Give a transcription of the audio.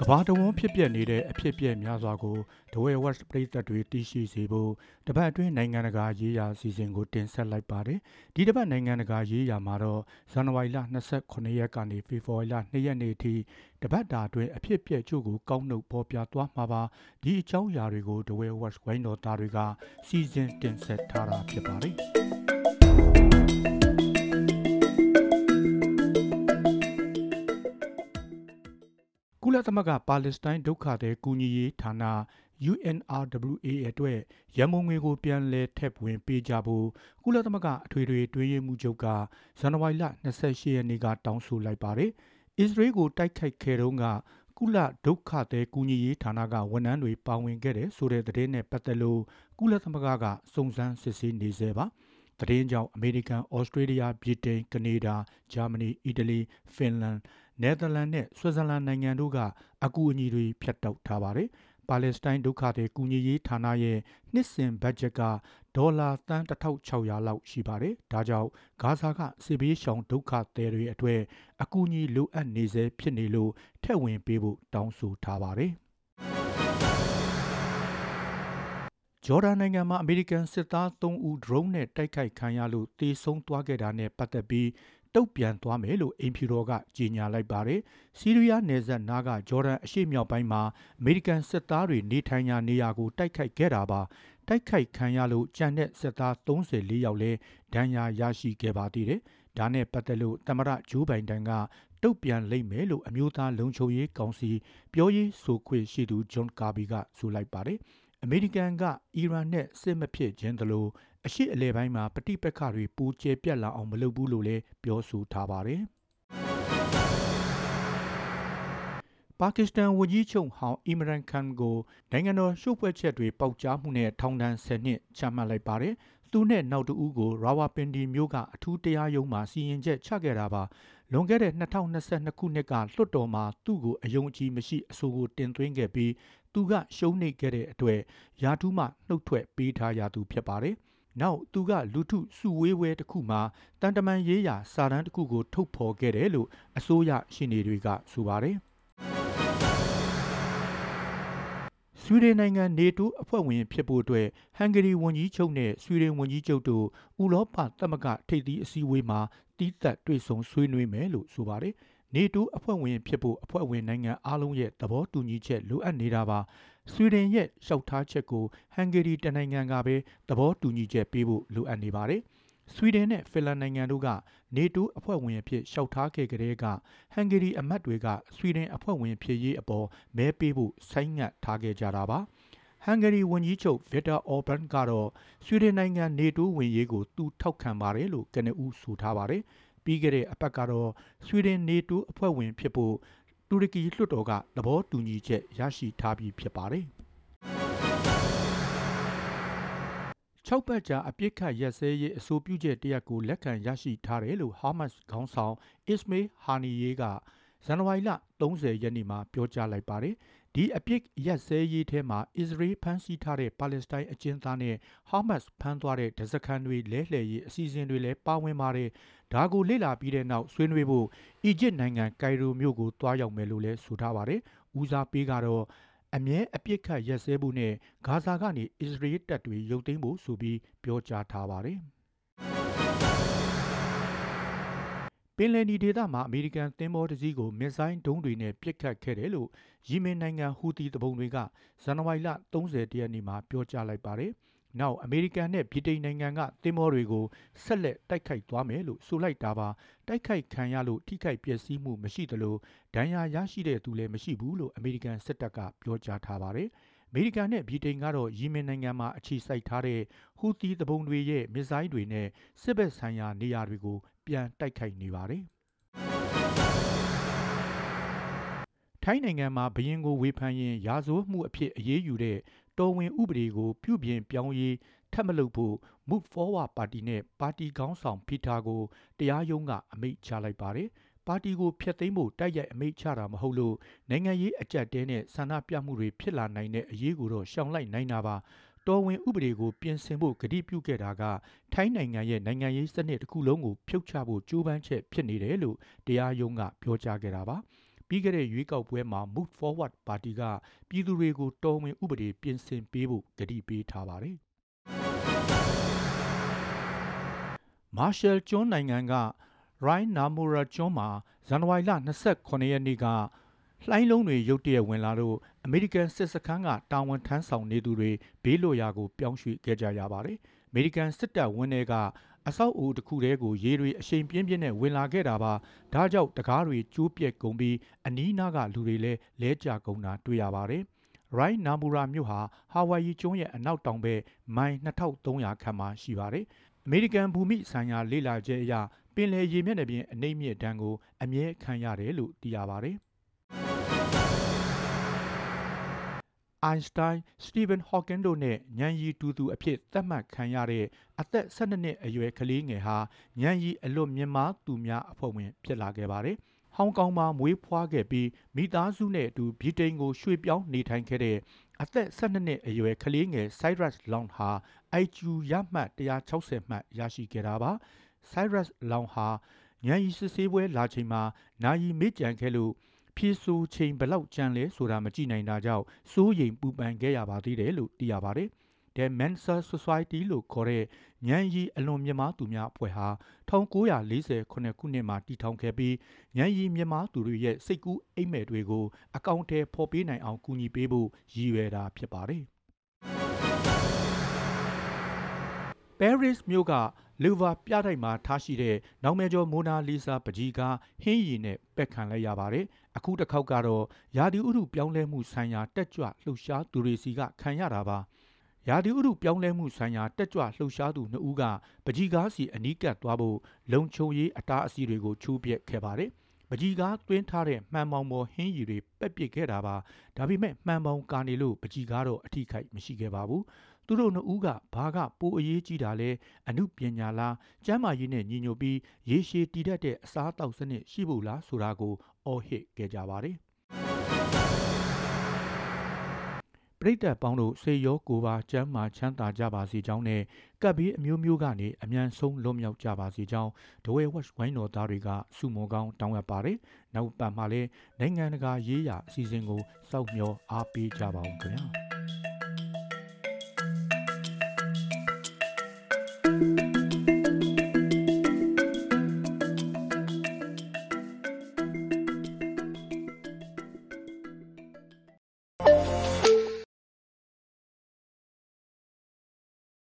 ကဘာတဝန်းဖြစ်ပျက်နေတဲ့အဖြစ်အပျက်များစွာကိုဒဝဲဝက်ပြည်သက်တွေသိရှိစေဖို့တပတ်အတွင်းနိုင်ငံတကာရေးရာအစီအစဉ်ကိုတင်ဆက်လိုက်ပါတယ်ဒီတပတ်နိုင်ငံတကာရေးရာမှာတော့ဇန်နဝါရီလ29ရက်ကနေဖေဖော်ဝါရီလ2ရက်နေ့အထိတပတ်တာအတွင်းအဖြစ်အပျက်ချို့ကိုကောက်နှုတ်ပေါ်ပြသွားမှာပါဒီအကြောင်းအရာတွေကိုဒဝဲဝက်ဝိုင်းတော်သားတွေကစီစဉ်တင်ဆက်ထားတာဖြစ်ပါတယ် ကုလသမဂ္ဂပါလက်စတိုင်းဒုက္ခသည်ကူညီရေးဌာန UNRWA အတွက်ရန်မုံငွေကိုပြန်လည်ထည့်ဝင်ပေးကြဖို့ကုလသမဂ္ဂအထွေထွေတွင်းရေးမှုချုပ်ကဇန်နဝါရီလ28ရက်နေ့ကတောင်းဆိုလိုက်ပါတယ်။အစ္စရေးကိုတိုက်ခိုက်ခဲ့တုန်းကကုလဒုက္ခသည်ကူညီရေးဌာနကဝန်ထမ်းတွေပါဝင်ခဲ့တဲ့ဆိုတဲ့သတင်းနဲ့ပတ်သက်လို့ကုလသမဂ္ဂကစုံစမ်းစစ်ဆေးနေသေးပါ။သတင်းကြောင့်အမေရိကန်၊ဩစတြေးလျ၊ဗြိတိန်၊ကနေဒါ၊ဂျာမနီ၊အီတလီ၊ဖင်လန် နယ်သာလန်နဲ့ဆွစ်ဇာလန်နိုင်ငံတို့ကအကူအညီတွေဖြတ်တောက်ထားပါတယ်။ပါလက်စတိုင်းဒုက္ခသည်ကူညီရေးဌာနရဲ့နှစ်စဉ်ဘတ်ဂျက်ကဒေါ်လာသန်း1600လောက်ရှိပါတယ်။ဒါကြောင့်ဂါဇာကစစ်ဘေးရှောင်ဒုက္ခသည်တွေအတွေ့အကူအညီလိုအပ်နေစေဖြစ်နေလို့ထက်ဝင်ပေးဖို့တောင်းဆိုထားပါတယ်။ဂျော်ဒန်နိုင်ငံမှာအမေရိကန်စစ်သား3ဦး drone နဲ့တိုက်ခိုက်ခံရလို့တေဆုံးသွားခဲ့တာနဲ့ပတ်သက်ပြီး တုတ်ပြန်သွားမယ်လို့အိမ်ဖြူတော်ကကြေညာလိုက်ပါတယ်။စီးရီးယားနယ်စပ်နားကဂျော်ဒန်အရှေ့မြောက်ပိုင်းမှာအမေရိကန်စစ်သားတွေနေထိုင်ရာနေရာကိုတိုက်ခိုက်ခဲ့တာပါ။တိုက်ခိုက်ခံရလို့ကြံတဲ့စစ်သား34ယောက်လဲဒဏ်ရာရရှိခဲ့ပါသေးတယ်။ဒါနဲ့ပတ်သက်လို့တမရဂျိုးဘိုင်တန်ကတုတ်ပြန်လိမ့်မယ်လို့အမျိုးသားလုံခြုံရေးကောင်စီပြောရေးဆိုခွင့်ရှိသူဂျွန်ကာဘီကဆိုလိုက်ပါတယ်။အမေရိကန်ကအီရန်နဲ့စစ်မဖြစ်ခြင်းတလို့ အရှိအလဲပိုင်းမှာပဋိပက္ခတွေပူကျဲပြတ်လာအောင်မလုပ်ဘူးလို့လည်းပြောဆိုထားပါတယ်။ပါကစ္စတန်ဝန်ကြီးချုပ်ဟောင်းအီမရန်ခန်ကိုနိုင်ငံတော်ရှုပ်ဖွဲ့ချက်တွေပေါက်ကြားမှုနဲ့ထောင်ဒဏ်10နှစ်ချမှတ်လိုက်ပါတယ်။သူနဲ့နောက်တဦးကိုရာဝပင်ဒီမြို့ကအထူးတရားရုံးမှာစီရင်ချက်ချခဲ့တာပါ။လွန်ခဲ့တဲ့2022ခုနှစ်ကလွှတ်တော်မှာသူ့ကိုအယုံကြည်မရှိအဆိုကိုတင်သွင်းခဲ့ပြီးသူကရှုံးနိမ့်ခဲ့တဲ့အတွက်ယာထူးမှနှုတ်ထွက်ပေးထားရသူဖြစ်ပါတယ်။ နောက်သူကလူထုစုဝေးဝဲတစ်ခုမှာတန်တမန်ရေးရာစာတမ်းတစ်ခုကို ထုတ်ဖော်ခဲ့တယ်လို့အစိုးရရှင်းနေတွေကဆိုပါတယ်ဆွီဒင်နိုင်ငံနေတိုးအဖွဲ့ဝင်ဖြစ်ဖို့အတွက်ဟန်ဂေရီဝန်ကြီးချုပ်နဲ့ဆွီဒင်ဝန်ကြီးချုပ်တို့ဥရောပသမဂ္ဂထိပ်သီးအစည်းအဝေးမှာတီးသက်တွေ့ဆုံဆွေးနွေးမယ်လို့ဆိုပါတယ်။နေတိုးအဖွဲ့ဝင်ဖြစ်ဖို့အဖွဲ့ဝင်နိုင်ငံအလုံးရဲ့သဘောတူညီချက်လိုအပ်နေတာပါ ဆွီဒင်ရဲ့လျှောက်ထားချက်ကိုဟန်ဂေရီတနိုင်ငံကပဲသဘောတူညီချက်ပေးဖို့လိုအပ်နေပါတယ်။ဆွီဒင်နဲ့ဖင်လန်နိုင်ငံတို့ကနေတိုးအဖွဲ့ဝင်အဖြစ်လျှောက်ထားခဲ့ကြတဲ့ကဟန်ဂေရီအမတ်တွေကဆွီဒင်အဖွဲ့ဝင်ဖြစ်ရေးအပေါ်မဲပေးဖို့ဆိုင်းငံ့ထားခဲ့ကြတာပါ။ဟန်ဂေရီဝန်ကြီးချုပ်ဗစ်တာအော်ဘန်ကတော့ဆွီဒင်နိုင်ငံနေတိုးဝင်ရေးကိုသူထောက်ခံပါတယ်လို့ကနဦးဆိုထားပါတယ်။ပြီးခဲ့တဲ့အပတ်ကတော့ဆွီဒင်နေတိုးအဖွဲ့ဝင်ဖြစ်ဖို့ တူရကီလွှတ်တော်ကသဘောတူညီချက်ရရှိထားပြီးဖြစ်ပါတယ်။၆ပတ်ကြာအပြစ်ခတ်ရက်စဲရေးအဆိုပြုချက်တရက်ကိုလက်ခံရရှိထားတယ်လို့ဟာမတ်ခေါင်းဆောင်အစ္စမေးဟာနီယေကဇန်နဝါရီလ30ရက်နေ့မှာပြောကြားလိုက်ပါတယ်။ ဒီအပြစ်ရက်စဲရေးထဲမှာအစ္စရေးဖမ်းဆီးထားတဲ့ပါလက်စတိုင်းအကျဉ်းသားနဲ့ဟာမတ်ဖမ်းသွားတဲ့ဒဇကန်တွေလဲလှယ်ရေးအစီအစဉ်တွေလည်းပါဝင်ပါတယ်။ဒါကိုလေ့လာပြီးတဲ့နောက်ဆွေးနွေးဖို့အီဂျစ်နိုင်ငံကိုင်ရိုမြို့ကိုတွားရောက်မယ်လို့လည်းဆိုထားပါတယ်။ဦးစားပေးကတော့အမြဲအပြစ်ခတ်ရက်စဲဖို့နဲ့ဂါဇာကနေအစ္စရေးတပ်တွေရုပ်သိမ်းဖို့ဆိုပြီးပြောကြားထားပါတယ်။ ပင်လယ်နီဒေသမှာအမေရိကန်သင်္ဘောတစ်စီးကိုမစ်ဇိုင်းဒုံးတွေနဲ့ပစ်ခတ်ခဲ့တယ်လို့ယီမင်နိုင်ငံဟူသီတပုံတွေကဇန်နဝါရီလ30ရက်နေ့မှာပြောကြားလိုက်ပါတယ်။နောက်အမေရိကန်နဲ့ဗြိတိန်နိုင်ငံကသင်္ဘောတွေကိုဆက်လက်တိုက်ခိုက်သွားမယ်လို့ဆိုလိုက်တာပါတိုက်ခိုက်ခံရလို့ထိခိုက်ပျက်စီးမှုမရှိသလိုဒဏ်ရာရရှိတဲ့သူလည်းမရှိဘူးလို့အမေရိကန်စစ်တပ်ကပြောကြားထားပါတယ်။အမေရိကန်နဲ့ဗြိတိန်ကတော့ယီမင်နိုင်ငံမှာအခြေစိုက်ထားတဲ့ဟူသီတပုံတွေရဲ့မစ်ဇိုင်းတွေနဲ့စစ်ဘက်ဆိုင်ရာနေရာတွေကို ပြန်တိုက်ခိုက်နေပါတယ်။ထိုင်းနိုင်ငံမှာဘရင်ကိုဝေဖန်ရင်ရာဇဝတ်မှုအဖြစ်အရေးယူတဲ့တော်ဝင်ဥပဒေကို ပြုပြင်ပြောင်းရေးထပ်မလုပ်ဖို့ Move Forward ပါတီနဲ့ပါတီခေါင်းဆောင်ဖီတာကိုတရားရုံးကအမိန့်ချလိုက်ပါတယ်။ပါတီကိုဖျက်သိမ်းဖို့တိုက်ရိုက်အမိန့်ချတာမဟုတ်လို့နိုင်ငံရေးအကြက်တဲနဲ့ဆန္ဒပြမှုတွေဖြစ်လာနိုင်တဲ့အရေးကိုတော့ရှောင်လိုက်နိုင်တာပါ။ တော်ဝင်ဥပဒေကိုပြင်ဆင်ဖို့ကတိပြုခဲ့တာကထိုင်းနိုင်ငံရဲ့နိုင်ငံရေးစနစ်တစ်ခုလုံးကိုဖြုတ်ချဖို့ကြိုးပမ်းချက်ဖြစ်နေတယ်လို့တရားရုံးကပြောကြားခဲ့တာပါ။ပြီးခဲ့တဲ့ရွေးကောက်ပွဲမှာ Move Forward ပါတီကပြည်သူတွေကိုတော်ဝင်ဥပဒေပြင်ဆင်ပေးဖို့ကတိပေးထားပါတယ်။ Marshall ကျွန်းနိုင်ငံက Rai Namura ကျွန်းမှာဇန်နဝါရီလ29ရက်နေ့က လှိုင်းလုံးတွေရုတ်တရက်ဝင်လာလို့အမေရိကန်စစ်စခန်းကတာဝန်ထမ်းဆောင်နေသူတွေဘေးလွတ်ရာကိုပြောင်းရွှေ့ခဲ့ကြရပါတယ်။အမေရိကန်စစ်တပ်ဝင်းထဲကအဆောက်အဦတစ်ခုတည်းကိုရေတွေအရှိန်ပြင်းပြင်းနဲ့ဝင်လာခဲ့တာပါ။ဒါကြောင့်တကားတွေကျိုးပြက်ကုန်ပြီးအနီးနားကလူတွေလည်းလဲကျကုန်တာတွေ့ရပါတယ်။ရိုင်းနာမူရာမြို့ဟာဟာဝိုင်ယီကျွန်းရဲ့အနောက်တောင်ဘက်မိုင်2300ခန့်မှာရှိပါတယ်။အမေရိကန်ဘူမိဆိုင်ရာလေ့လာချက်အရပင်လယ်ရေမျက်နှာပြင်အနှိမ့်မြင့်တန်းကိုအမြဲခံရတယ်လို့သိရပါတယ်။ အိုင်စတိုင်းစတီဗင်ဟော့ကင်တို့နဲ့ဉာဏ်ရည်တူသူအဖြစ်သတ်မှတ်ခံရတဲ့အသက်12နှစ်အရွယ်ကလေးငယ်ဟာဉာဏ်ရည်အလွတ်မြင့်မားသူများအဖွဲ့ဝင်ဖြစ်လာခဲ့ပါတယ်။ဟောင်ကောင်မှာမွေးဖွားခဲ့ပြီးမိသားစုနဲ့အတူဗြိတိန်ကိုရွှေ့ပြောင်းနေထိုင်ခဲ့တဲ့အသက်12နှစ်အရွယ်ကလေးငယ် Cyrus Long ဟာ IQ ရမှတ်160မှတ်ရရှိခဲ့တာပါ။ Cyrus Long ဟာဉာဏ်ရည်စစ်ဆေးပွဲလာချိန်မှာနာယီမေ့ကြံခဲ့လို့ ဖြေဆိုချိန်ဘယ်လောက်ကြံလဲဆိုတာမကြည့်နိုင်တာကြောင့်စိုးရိမ်ပူပန်ခဲ့ရပါသေးတယ်လို့သိရပါတယ်။ The Mensa Society လို့ခေါ်တဲ့ဉာဏ်ရည်အလွန်မြင့်မားသူများအဖွဲ့ဟာ1948ခုနှစ်မှာတည်ထောင်ခဲ့ပြီးဉာဏ်ရည်မြင့်မားသူတွေရဲ့စိတ်ကူးအိမ်မက်တွေကိုအကောင့်ထဲဖော်ပေးနိုင်အောင်ကူညီပေးဖို့ရည်ရွယ်တာဖြစ်ပါတယ်။ Paris မြို့က လူဗာပြတိုက်မှာထားရှိတဲ့နောင်မယ်ကျော်မိုနာလီဆာပကြီးကားဟင်းရည်နဲ့ပက်ခံလိုက်ရပါတယ်။အခုတစ်ခေါက်ကတော့ရာသီဥတုပြောင်းလဲမှုဆိုင်ရာတက်ကြွလှုပ်ရှားသူတွေစီကခံရတာပါ။ရာသီဥတုပြောင်းလဲမှုဆိုင်ရာတက်ကြွလှုပ်ရှားသူနှစ်ဦးကပကြီးကားစီအနီးကပ်သွားဖို့လုံခြုံရေးအတားအဆီးတွေကိုချိုးပြက်ခဲ့ပါတယ်။ ပကြီးကားသွင်းထားတဲ့မှန်ပေါင်ပေါ်ဟင်းရည်တွေပက်ပစ်ခဲ့တာပါ။ဒါပေမဲ့မှန်ပေါင်ကာနေလို့ပကြီးကားတော့အထိခိုက်မရှိခဲ့ပါဘူး။သူတို့နှစ်ဦးကဘာကပိုအရေးကြီးတာလဲအမှုပညာလားကျမ်းမာရေးနဲ့ညီညွတ်ပြီးရေရှည်တည်တတ်တဲ့အစားအသောက်စနစ်ရှိဖို့လားဆိုတာကိုအော်ဟစ်ခဲ့ကြပါတယ် ပရိသတ်ပေါင်းတို့စေရောကိုပါကျမ်းမာချမ်းသာကြပါစေကြောင်းနဲ့ကပ်ပြီးအမျိုးမျိုးကနေအမြန်ဆုံးလွတ်မြောက်ကြပါစေကြောင်းဒဝဲဝက်ဝိုင်းတော်သားတွေကစုမုံကောင်းတောင်းအပ်ပါတယ်။နောက်ပတ်မှာလည်းနိုင်ငံတကာရေးရာအစီအစဉ်ကိုစောင့်မျှော်အားပေးကြပါဦးခင်ဗျာ။